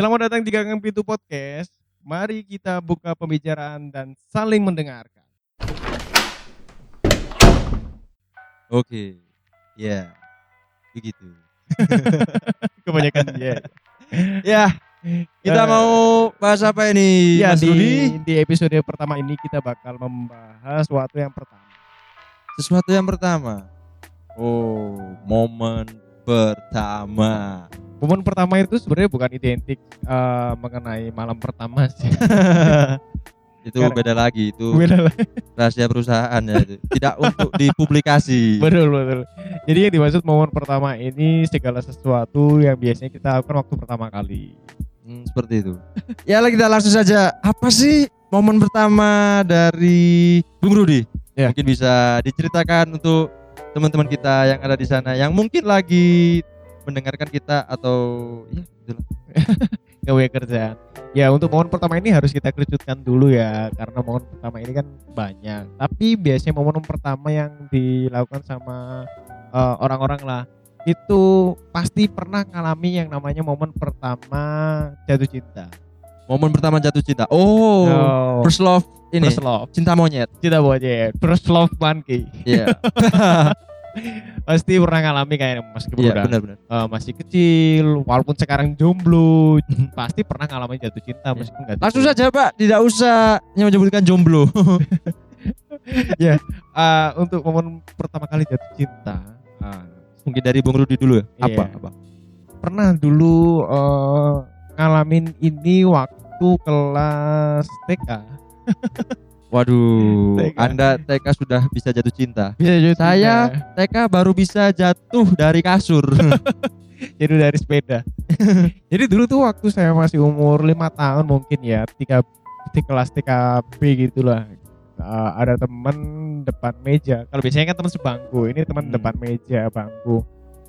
Selamat datang di Gagang Pintu Podcast. Mari kita buka pembicaraan dan saling mendengarkan. Oke. Ya. Begitu. Kebanyakan dia. Ya, kita Eh, mau bahas apa ini? Ya Mas di, Rudi? di episode pertama ini kita bakal membahas sesuatu yang pertama. Sesuatu yang pertama. Oh, momen pertama. Momen pertama itu sebenarnya bukan identik eh, mengenai malam pertama sih. Itu Karena- beda lagi, itu Beda lah. rahasia perusahaan ya itu. Tidak untuk dipublikasi. betul betul. Jadi yang dimaksud momen pertama ini segala sesuatu yang biasanya kita lakukan waktu pertama kali. Hmm, seperti itu. ya lah kita langsung saja. Apa sih momen pertama dari Bung Rudi? Ya. Mungkin bisa diceritakan untuk teman-teman kita yang ada di sana yang mungkin lagi mendengarkan kita atau ya gitu lah. gawe kerjaan. Ya untuk momen pertama ini harus kita kerucutkan dulu ya karena momen pertama ini kan banyak. Tapi biasanya momen pertama yang dilakukan sama eh, orang-orang lah itu pasti pernah ngalami yang namanya momen pertama jatuh cinta. Momen pertama jatuh cinta. Oh, Oh, first love ini first love, cinta monyet. cinta monyet, first love monkey. Iya. Pasti pernah ngalami kayak meskipun Iya, udah benar. eh, masih kecil, walaupun sekarang jomblo, pasti pernah ngalamin jatuh cinta Iya. meskipun nggak Langsung saja, Pak. Tidak usah menyebutkan jomblo. Eh, untuk momen pertama kali jatuh cinta ah, Mungkin dari Bung Rudi dulu ya. Apa? Iya. Apa? pernah dulu eh, ngalamin ini waktu kelas TK Waduh, TK. Anda TK sudah bisa jatuh cinta. bisa jadi Saya TK baru bisa jatuh dari kasur. jadi dari sepeda jadi dulu tuh waktu saya masih umur lima tahun mungkin ya tiga di kelas TKB gitulah Eh, ada temen depan meja kalau biasanya kan teman sebangku ini teman Hmm. depan meja bangku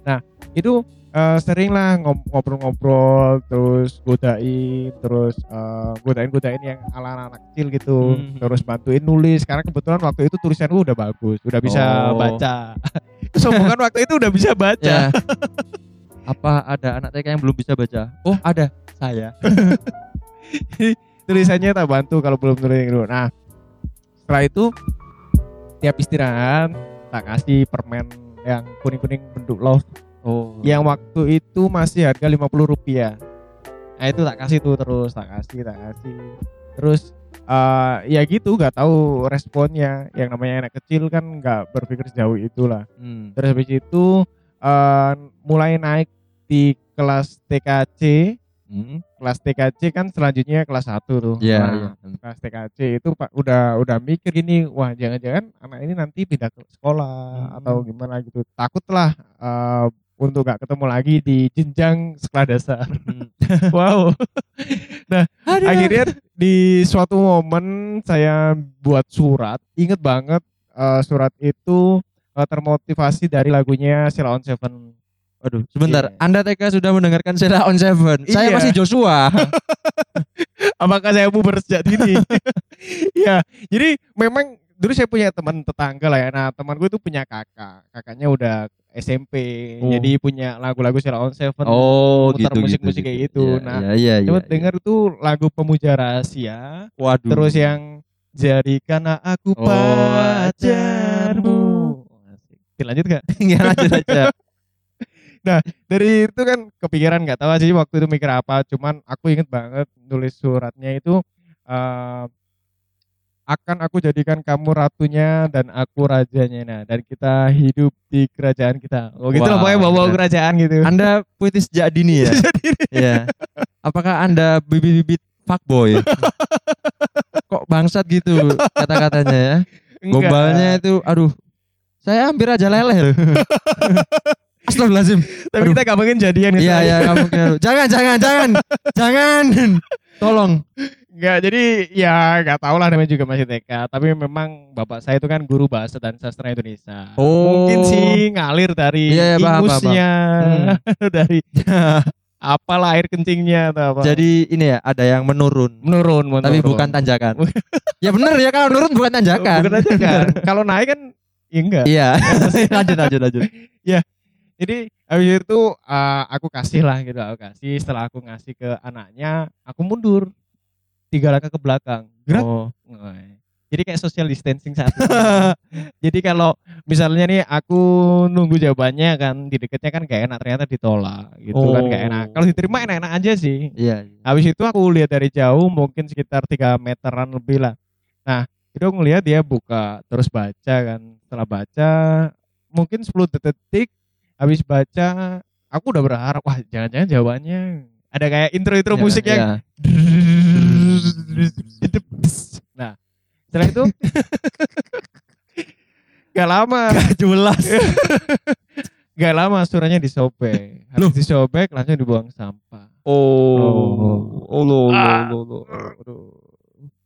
nah itu eh, sering lah ngob- ngobrol-ngobrol terus godain terus eh, godain-godain yang ala anak kecil gitu Hmm. terus bantuin nulis karena kebetulan waktu itu tulisanku udah bagus udah bisa Oh. baca kesombongan waktu itu udah bisa baca ya. Apa ada anak TK yang belum bisa baca? Oh, ada. Saya. tulisannya tak bantu kalau belum nulis dulu. Nah, setelah itu tiap istirahat tak kasih permen yang kuning-kuning bentuk love Oh. yang waktu itu masih harga 50 rupiah. Nah itu tak kasih tuh terus tak kasih tak kasih terus eh, ya gitu nggak tahu responnya yang namanya anak kecil kan nggak berpikir sejauh itulah Hmm. terus habis itu eh, mulai naik di kelas TKC Hmm. Kelas TKC kan selanjutnya kelas 1 tuh. Iya, Nah, iya. Kelas TKC itu Pak udah udah mikir gini, wah jangan-jangan anak ini nanti pindah ke sekolah Hmm. atau gimana gitu. Takutlah eh, untuk gak ketemu lagi di jenjang sekolah dasar. Hmm. wow. nah, Aduh. akhirnya di suatu momen saya buat surat, inget banget eh, surat itu eh, termotivasi dari lagunya Sheila on Seven. Aduh, sebentar. Iya. Anda TK sudah mendengarkan Sheila on Seven. Saya Iya. masih Joshua. apakah saya puber sejak dini ya jadi memang dulu saya punya teman tetangga lah ya nah temanku itu punya kakak kakaknya udah SMP Oh. jadi punya lagu-lagu Sheila on Seven oh, muter gitu musik-musik kayak gitu. Iya, Nah, iya, iya, coba iya, dengar tuh lagu pemuja rahasia. Waduh. terus yang jadikan aku Oh, pacarmu lanjut gak? ya lanjut aja. Dari itu kan kepikiran nggak tahu sih waktu itu mikir apa cuman aku inget banget nulis suratnya itu eh, akan aku jadikan kamu ratunya dan aku rajanya nah dan kita hidup di kerajaan kita oh gitu Wah, pokoknya bawa keren. kerajaan gitu Anda puitis sejak dini ya? Iya. Apakah Anda bibit-bibit fuckboy? Kok bangsat gitu kata-katanya ya? Enggak. Gombalnya itu aduh. Saya hampir aja leleh loh. Astagfirullahaladzim. tapi aduh. kita gak mungkin jadian gitu Iya iya kamu kira- Jangan jangan jangan. jangan. Tolong. Enggak, jadi ya nggak tahu lah namanya juga masih TK. Tapi memang bapak saya itu kan guru bahasa dan sastra Indonesia. Oh. Mungkin sih ngalir dari Iya, iya, ingusnya, Hmm. dari apalah air kencingnya atau apa. Jadi ini ya ada yang menurun. menurun, menurun. Tapi bukan tanjakan. ya bener ya kalau menurun bukan tanjakan. Bukan aja kan. Kalau naik kan ya enggak. Iya. lanjut lanjut lanjut. Jadi habis itu eh, aku kasih lah gitu, aku kasih. Setelah aku ngasih ke anaknya, aku mundur tiga langkah ke belakang. Gerak. Oh. Jadi kayak social distancing saat. Jadi kalau misalnya nih aku nunggu jawabannya kan di dekatnya kan gak enak ternyata ditolak gitu kan gak Oh. enak. Kalau diterima enak-enak aja sih. Iya. iya. Habis itu aku lihat dari jauh mungkin sekitar 3 meteran lebih lah. Nah, itu aku ngeliat dia buka terus baca kan. Setelah baca mungkin 10 detik habis baca aku udah berharap wah jangan-jangan jawabannya ada kayak intro-intro Iya, musik yang iya. Nah, setelah itu gak lama, jelas. gak lama suaranya disobek. Habis disobek langsung dibuang sampah. Oh. Oh lo Ah. lo lo.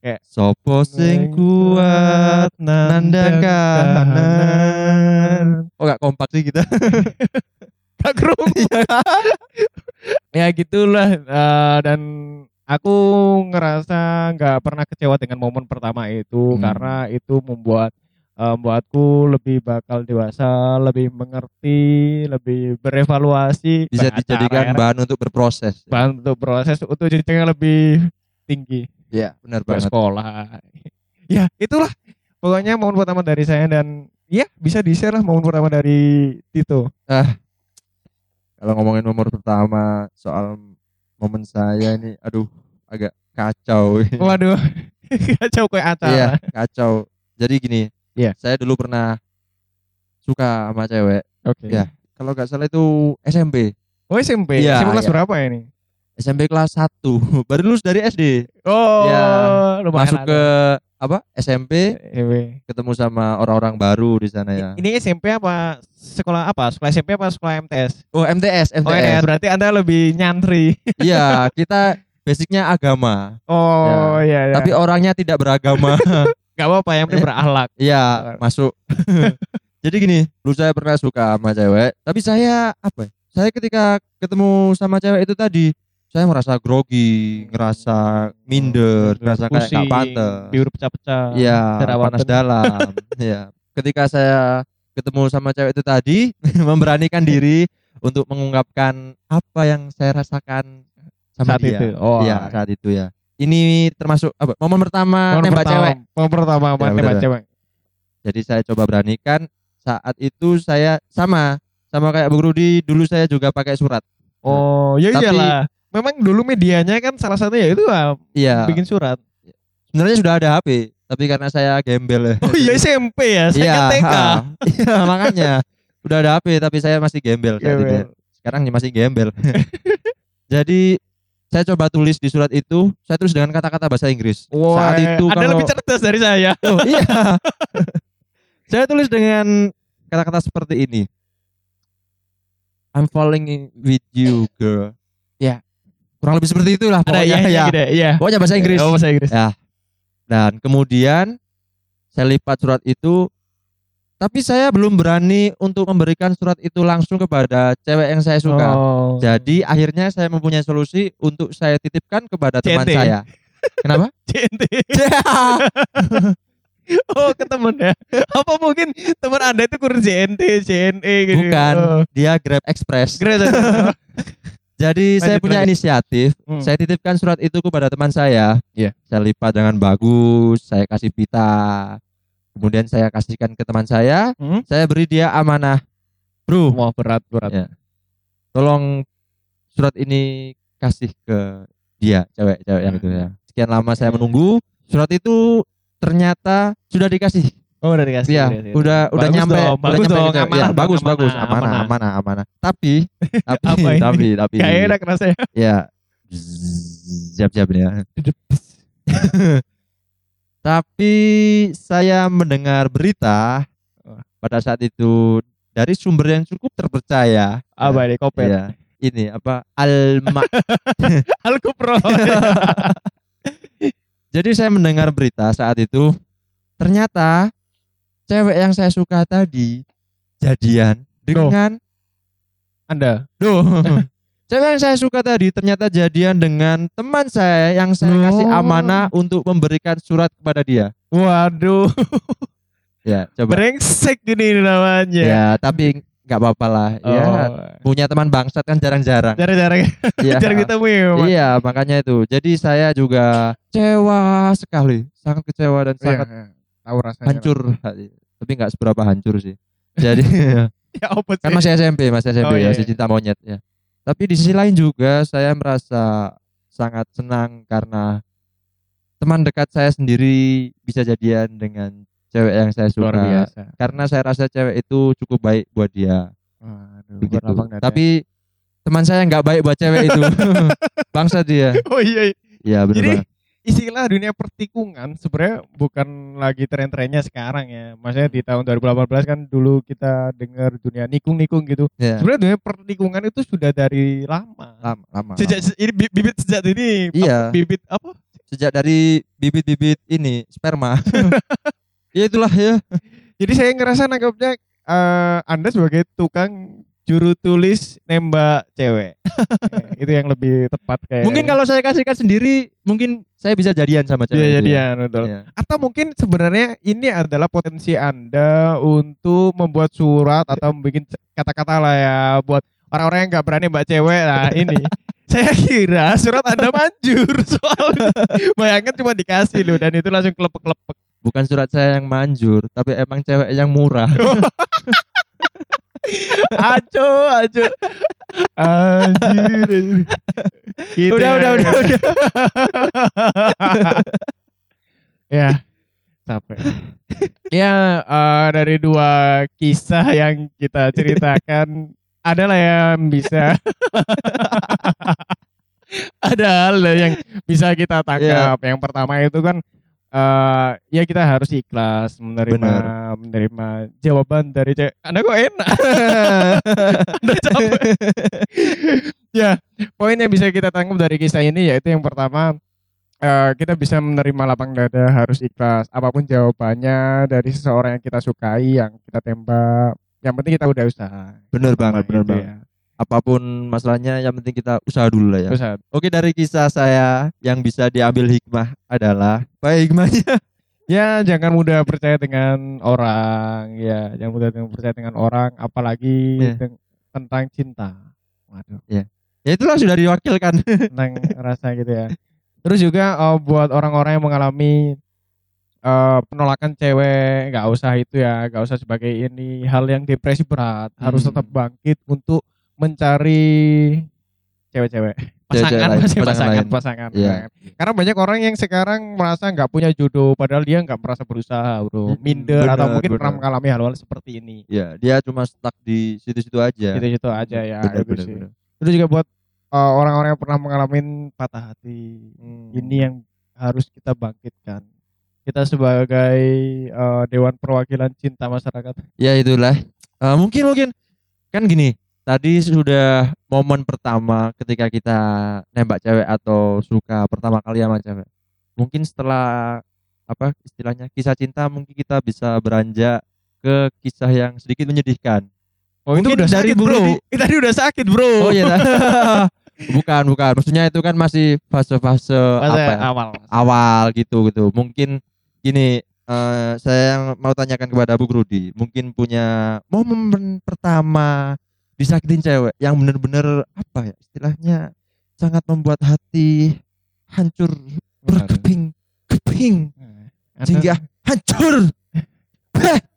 Kayak Sopo sing kuat nandang kahanan. Oh gak kompak sih kita. Gak kerungu. ya gitulah eh, dan aku ngerasa nggak pernah kecewa dengan momen pertama itu Hmm. karena itu membuat eh, membuatku lebih bakal dewasa, lebih mengerti, lebih berevaluasi, Bisa dijadikan bahan untuk berproses. bahan untuk proses untuk jenjang yang lebih tinggi Iya, benar banget. sekolah. ya itulah pokoknya momen pertama dari saya dan ya bisa di share lah momen pertama dari Tito. Kalau ngomongin nomor pertama soal momen saya ini aduh agak kacau. Waduh, kacau kayak acara. Iya, kacau. Jadi gini, Iya. saya dulu pernah suka sama cewek. Oke. Iya. Kalau nggak salah itu SMP. Oh SMP. Iya, SMP kelas iya. berapa ini? SMP kelas 1. Baru lulus dari SD. Oh, lumayan Masuk ke apa? SMP, SMP. ketemu sama orang-orang baru di sana ya. Ini SMP apa sekolah apa? Sekolah SMP apa sekolah MTS? Oh, MTS, Oh, MTS. MTS. Berarti Anda lebih nyantri. Iya, kita basicnya agama. Oh, iya iya. Tapi orangnya tidak beragama. Gak apa-apa yang penting berakhlak. Iya, masuk. Jadi gini, dulu saya pernah suka sama cewek, tapi saya apa? ya? Saya ketika ketemu sama cewek itu tadi, saya merasa grogi, ngerasa minder, ngerasa kayak gak pantes. Biur pecah-pecah. Iya, panas dalam. Iya. Ketika saya ketemu sama cewek itu tadi, memberanikan diri untuk mengungkapkan apa yang saya rasakan sama Saat dia. itu. Oh, Iya, saat itu ya. Ini termasuk apa? Momen pertama Momen nembak pertama, cewek. Momen pertama Ya, nembak bener. cewek. Jadi saya coba beranikan saat itu saya sama sama kayak Bung Rudi dulu saya juga pakai surat. Oh, ya Tapi- iyalah. Memang dulu medianya kan salah satu ya itu ah, Iya. bikin surat. Sebenarnya sudah ada HP, tapi karena saya gembel. Oh iya SMP ya, saya Iya, kan TK. Iya, makanya udah ada HP tapi saya masih gembel saat itu. Gembel. Sekarang masih gembel. Jadi saya coba tulis di surat itu, saya tulis dengan kata-kata bahasa Inggris. Wah, saat itu Anda kalau lebih cerdas dari saya. Oh, iya. saya tulis dengan kata-kata seperti ini. I'm falling in with you, girl. Ya, kurang lebih seperti itulah Ada pokoknya. iya, iya, ya. gitu ya, iya. Pokoknya bahasa Inggris. Oh, bahasa Inggris. Ya. Dan kemudian saya lipat surat itu tapi saya belum berani untuk memberikan surat itu langsung kepada cewek yang saya suka. Oh. Jadi akhirnya saya mempunyai solusi untuk saya titipkan kepada teman CNT. saya. Kenapa? CNT. Oh, ke temen ya. Apa mungkin teman Anda itu kurang JNT, JNE gitu. Bukan, Oh. dia Grab Express. Keren. Jadi saya Lanjut, punya lanjut. inisiatif, Hmm. saya titipkan surat itu kepada teman saya. Iya. Saya lipat dengan bagus, saya kasih pita. Kemudian saya kasihkan ke teman saya, Hmm? saya beri dia amanah. Bro, Wah, berat, berat. Ya. tolong surat ini kasih ke dia, cewek-cewek yang itu ya. Sekian lama saya Hmm. menunggu, surat itu ternyata sudah dikasih. Oh, udah dikasih. Iya, udah, udah udah nyampe, dong, udah bagus nyampe dong, amanah Iya, dong, bagus amanah, bagus, amanah, amanah. amanah, amanah. Tapi, tapi, tapi, tapi, Gak enak rasanya. ya, siap-siap ya. Tapi saya mendengar berita pada saat itu dari sumber yang cukup terpercaya. Apa ini kopet? Iya. Ini apa? Alma. Alkupro. Jadi saya mendengar berita saat itu ternyata cewek yang saya suka tadi jadian dengan Anda. Duh. Cewek yang saya suka tadi ternyata jadian dengan teman saya yang saya Loh. kasih amanah untuk memberikan surat kepada dia. Waduh, Ya, coba. brengsek gini namanya. Ya, tapi nggak apa-apa lah. Ya Oh, punya teman bangsat kan jarang-jarang. jarang-jarang Iya. jarang ketemu ya. Mas? Iya, makanya itu. Jadi saya juga kecewa sekali, sangat kecewa dan sangat iya. Tahu rasanya. hancur hati. Tapi nggak seberapa hancur sih. Jadi Ya apa sih? kan masih SMP, masih SMP Oh, ya, iya, masih iya. cinta monyet ya. Tapi di sisi lain juga saya merasa sangat senang karena teman dekat saya sendiri bisa jadian dengan cewek yang saya suka. luar biasa. Karena saya rasa cewek itu cukup baik buat dia. Waduh, Begitu. Tapi teman saya nggak baik buat cewek itu. Bangsa dia. oh iya. iya. Iya benar Jadi banget. Istilah dunia pertikungan sebenarnya bukan lagi tren-trennya sekarang ya. Maksudnya di tahun 2018 kan dulu kita dengar dunia nikung-nikung gitu. Iya. Sebenarnya dunia pertikungan itu sudah dari lama. Lama, lama. Sejak lama. ini bi- bibit sejak ini Iya. apa, bibit apa? sejak dari bibit-bibit ini sperma. ya itulah ya. Jadi saya ngerasa nangkepnya eh, Anda sebagai tukang juru tulis nembak cewek. Itu yang lebih tepat kayak. Mungkin kalau saya kasihkan sendiri, mungkin saya bisa jadian sama cewek. Iya ya. jadian betul. Iya. Atau mungkin sebenarnya ini adalah potensi Anda untuk membuat surat atau membuat kata-kata lah ya buat orang-orang yang nggak berani mbak cewek lah ini. Saya kira surat Anda manjur soalnya bayangkan cuma dikasih loh dan itu langsung kelepek-kelepek. Bukan surat saya yang manjur, tapi emang cewek yang murah. Aco, aco. Anjir. Gitu Udah, ya. udah, udah, udah. ya, capek. ya, eh, dari dua kisah yang kita ceritakan, adalah yang bisa ada hal yang bisa kita tangkap. Yang pertama itu kan eh ya kita harus ikhlas menerima Benar. menerima jawaban dari cewek. Anda kok enak? Anda capek. ya, poin yang bisa kita tangkap dari kisah ini yaitu yang pertama eh, kita bisa menerima lapang dada harus ikhlas apa pun jawabannya dari seseorang yang kita sukai yang kita tembak yang penting kita udah usaha bener banget, bener gitu banget. Apa pun masalahnya, yang penting kita usaha dulu lah ya. Usaha. Oke dari kisah saya yang bisa diambil hikmah adalah baik hikmahnya ya jangan mudah percaya dengan orang ya jangan mudah percaya dengan orang apalagi Iya. teng- tentang cinta waduh ya itulah sudah diwakilkan tentang rasa gitu ya. Terus juga eh, buat orang-orang yang mengalami eh, penolakan cewek, nggak usah itu ya, nggak usah sebagai ini hal yang depresi berat, harus Hmm. tetap bangkit untuk mencari cewek-cewek. Pasangan, masih pasangan pasangan, pasangan, Iya. Karena banyak orang yang sekarang merasa nggak punya jodoh, padahal dia nggak merasa berusaha, bro, minder atau benar, mungkin pernah benar. mengalami hal-hal seperti ini. ya dia cuma stuck di situ-situ aja Gitu-gitu aja ya. bener, itu bener, sih. bener. Terus juga buat uh, orang-orang yang pernah mengalami patah hati. Hmm. Ini yang harus kita bangkitkan. Kita sebagai uh, dewan perwakilan cinta masyarakat. ya itulah Eh, mungkin mungkin kan gini tadi sudah momen pertama ketika kita nembak cewek atau suka pertama kali sama cewek. Mungkin setelah apa istilahnya kisah cinta mungkin kita bisa beranjak ke kisah yang sedikit menyedihkan. Oh Mungkin itu udah dari sakit bro. Itu tadi udah sakit bro. oh iya bukan bukan. Maksudnya itu kan masih fase-fase apa ya, awal. awal gitu gitu. Mungkin gini eh, saya yang mau tanyakan kepada Bu Rudi mungkin punya momen pertama disakitin cewek yang bener-bener apa ya istilahnya sangat membuat hati hancur berkeping keping Ada- sehingga hancur.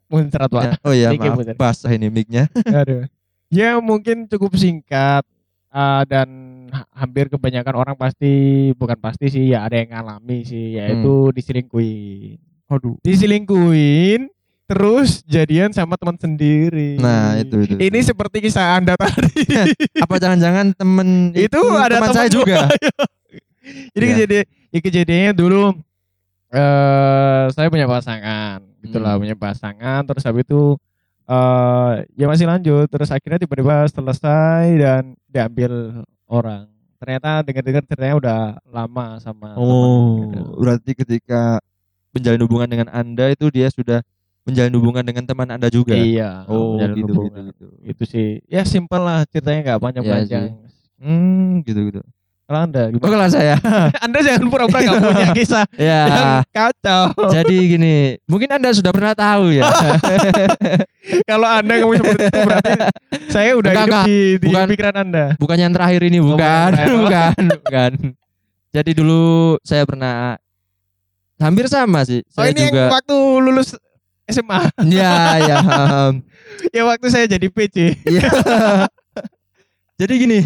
Muncrat pak. Ya, oh iya Mikir, maaf. basah ini micnya. Aduh. Ya mungkin cukup singkat uh, dan ha- hampir kebanyakan orang pasti bukan pasti sih ya ada yang ngalami sih yaitu diselingkuhin. aduh. Diselingkuhin terus jadian sama teman sendiri. nah itu itu Ini seperti kisah Anda tadi. apa jangan-jangan temen itu ada teman saya temen juga gua. Jadi Iya. kejadian ya kejadiannya dulu eh saya punya pasangan, gitulah Hmm. punya pasangan terus habis itu eh ya masih lanjut terus akhirnya tiba-tiba selesai dan diambil orang. Ternyata dengar-dengar ceritanya udah lama sama teman Oh, gitu. berarti ketika menjalin hubungan dengan Anda itu dia sudah menjalin hubungan dengan teman Anda juga. Iya. Oh, gitu, hubungan. gitu, gitu. Itu sih. Ya simpel lah ceritanya nggak panjang-panjang. Hmm, gitu gitu. Kalau Anda Oh, gimana? kalau saya. Anda jangan pura-pura nggak punya kisah ya. yang kacau. Jadi gini, mungkin Anda sudah pernah tahu ya. Kalau Anda ngomong seperti itu berarti saya udah Enggak, hidup enggak. di, di Bukan. pikiran Anda. bukan yang terakhir ini, bukan terakhir. bukan, bukan. Jadi dulu saya pernah hampir sama sih. Oh Saya ini juga yang waktu lulus SMA. ya ya. ya waktu saya jadi PC. Iya. Jadi gini,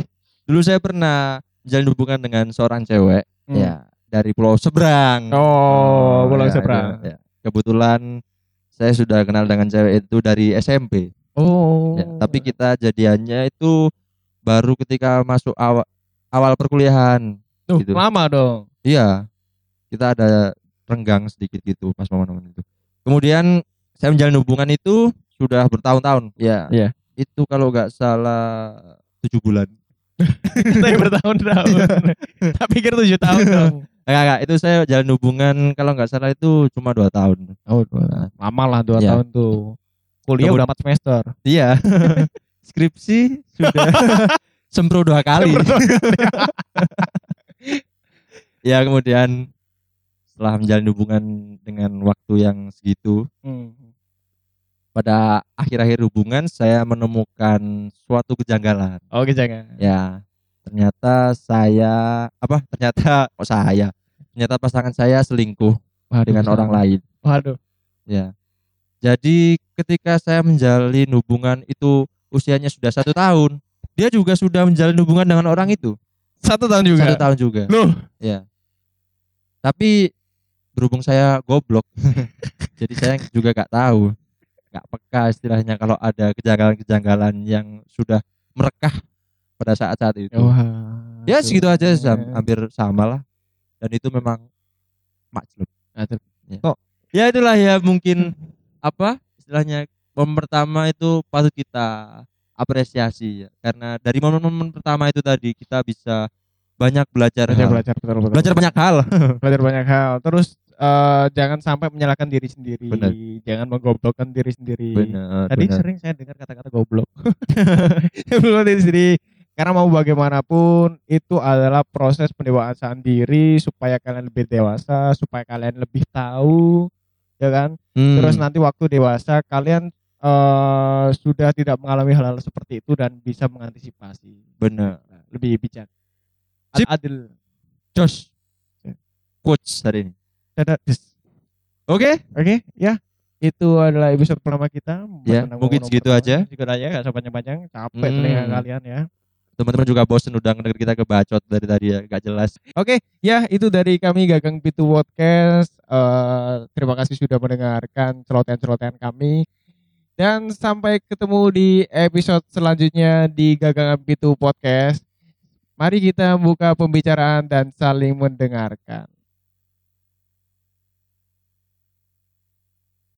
dulu saya pernah menjalin hubungan dengan seorang cewek Hmm. ya dari pulau seberang. Oh, pulau ya, seberang. itu, ya. Kebetulan saya sudah kenal dengan cewek itu dari SMP. Oh. Ya, tapi kita jadiannya itu baru ketika masuk awal awal perkuliahan. Tuh, gitu. lama dong. Iya. Kita ada renggang sedikit gitu pas momen-momen itu. Kemudian saya menjalin hubungan itu sudah bertahun-tahun. Ya. Iya. Itu kalau nggak salah tujuh bulan. saya bertahun-tahun. tak pikir tujuh tahun dong. Enggak, enggak, itu saya jalan hubungan kalau nggak salah itu cuma dua tahun. Oh, dua. lama lah dua Iya. tahun tuh. Kuliah Kemud- udah empat semester. Iya. Skripsi sudah sempro dua kali. ya kemudian setelah menjalin hubungan dengan waktu yang segitu, Hmm. Pada akhir-akhir hubungan saya menemukan suatu kejanggalan. Oke jangan. Ya, ternyata saya apa? Ternyata kok saya? Ternyata pasangan saya selingkuh Waduh, dengan orang lain. Waduh. Ya. Jadi ketika saya menjalin hubungan itu usianya sudah satu tahun, dia juga sudah menjalin hubungan dengan orang itu Satu tahun juga. satu tahun juga. Loh, Ya. Tapi berhubung saya goblok, jadi saya juga gak tahu, gak peka istilahnya kalau ada kejanggalan-kejanggalan yang sudah merekah pada saat-saat itu. Wah. ya segitu aja sam- hampir sama lah. Dan itu memang makhluk. Macet. Ya. Kok? ya itulah ya mungkin apa istilahnya momen pertama itu patut kita apresiasi ya karena dari momen-momen pertama itu tadi kita bisa banyak belajar Belajar, hal. belajar, betul, betul. belajar banyak hal belajar banyak hal. Terus eh, jangan sampai menyalahkan diri sendiri. Benar. Jangan menggoblokkan diri sendiri. benar Tadi benar. sering saya dengar kata-kata goblok. Goblok diri sendiri. Karena mau bagaimanapun itu adalah proses pendewasaan diri supaya kalian lebih dewasa, supaya kalian lebih tahu, ya kan? Hmm, Terus nanti waktu dewasa kalian eh sudah tidak mengalami hal-hal seperti itu dan bisa mengantisipasi. benar Lebih bijak. Adil. Josh quotes hari ini Dadah. Oke Oke, ya. Itu adalah episode pertama kita. Ya, mungkin segitu aja. Segitu aja, gak usah panjang-panjang. Capek Hmm. telinga kalian ya. teman-teman juga bosen udah ngedenger kita kebacot dari tadi ya gak jelas Oke, ya itu dari kami Gagang Pitu Podcast. Eh, terima kasih sudah mendengarkan celotehan-celotehan kami. Dan sampai ketemu di episode selanjutnya di Gagang Pitu Podcast. Mari kita buka pembicaraan dan saling mendengarkan.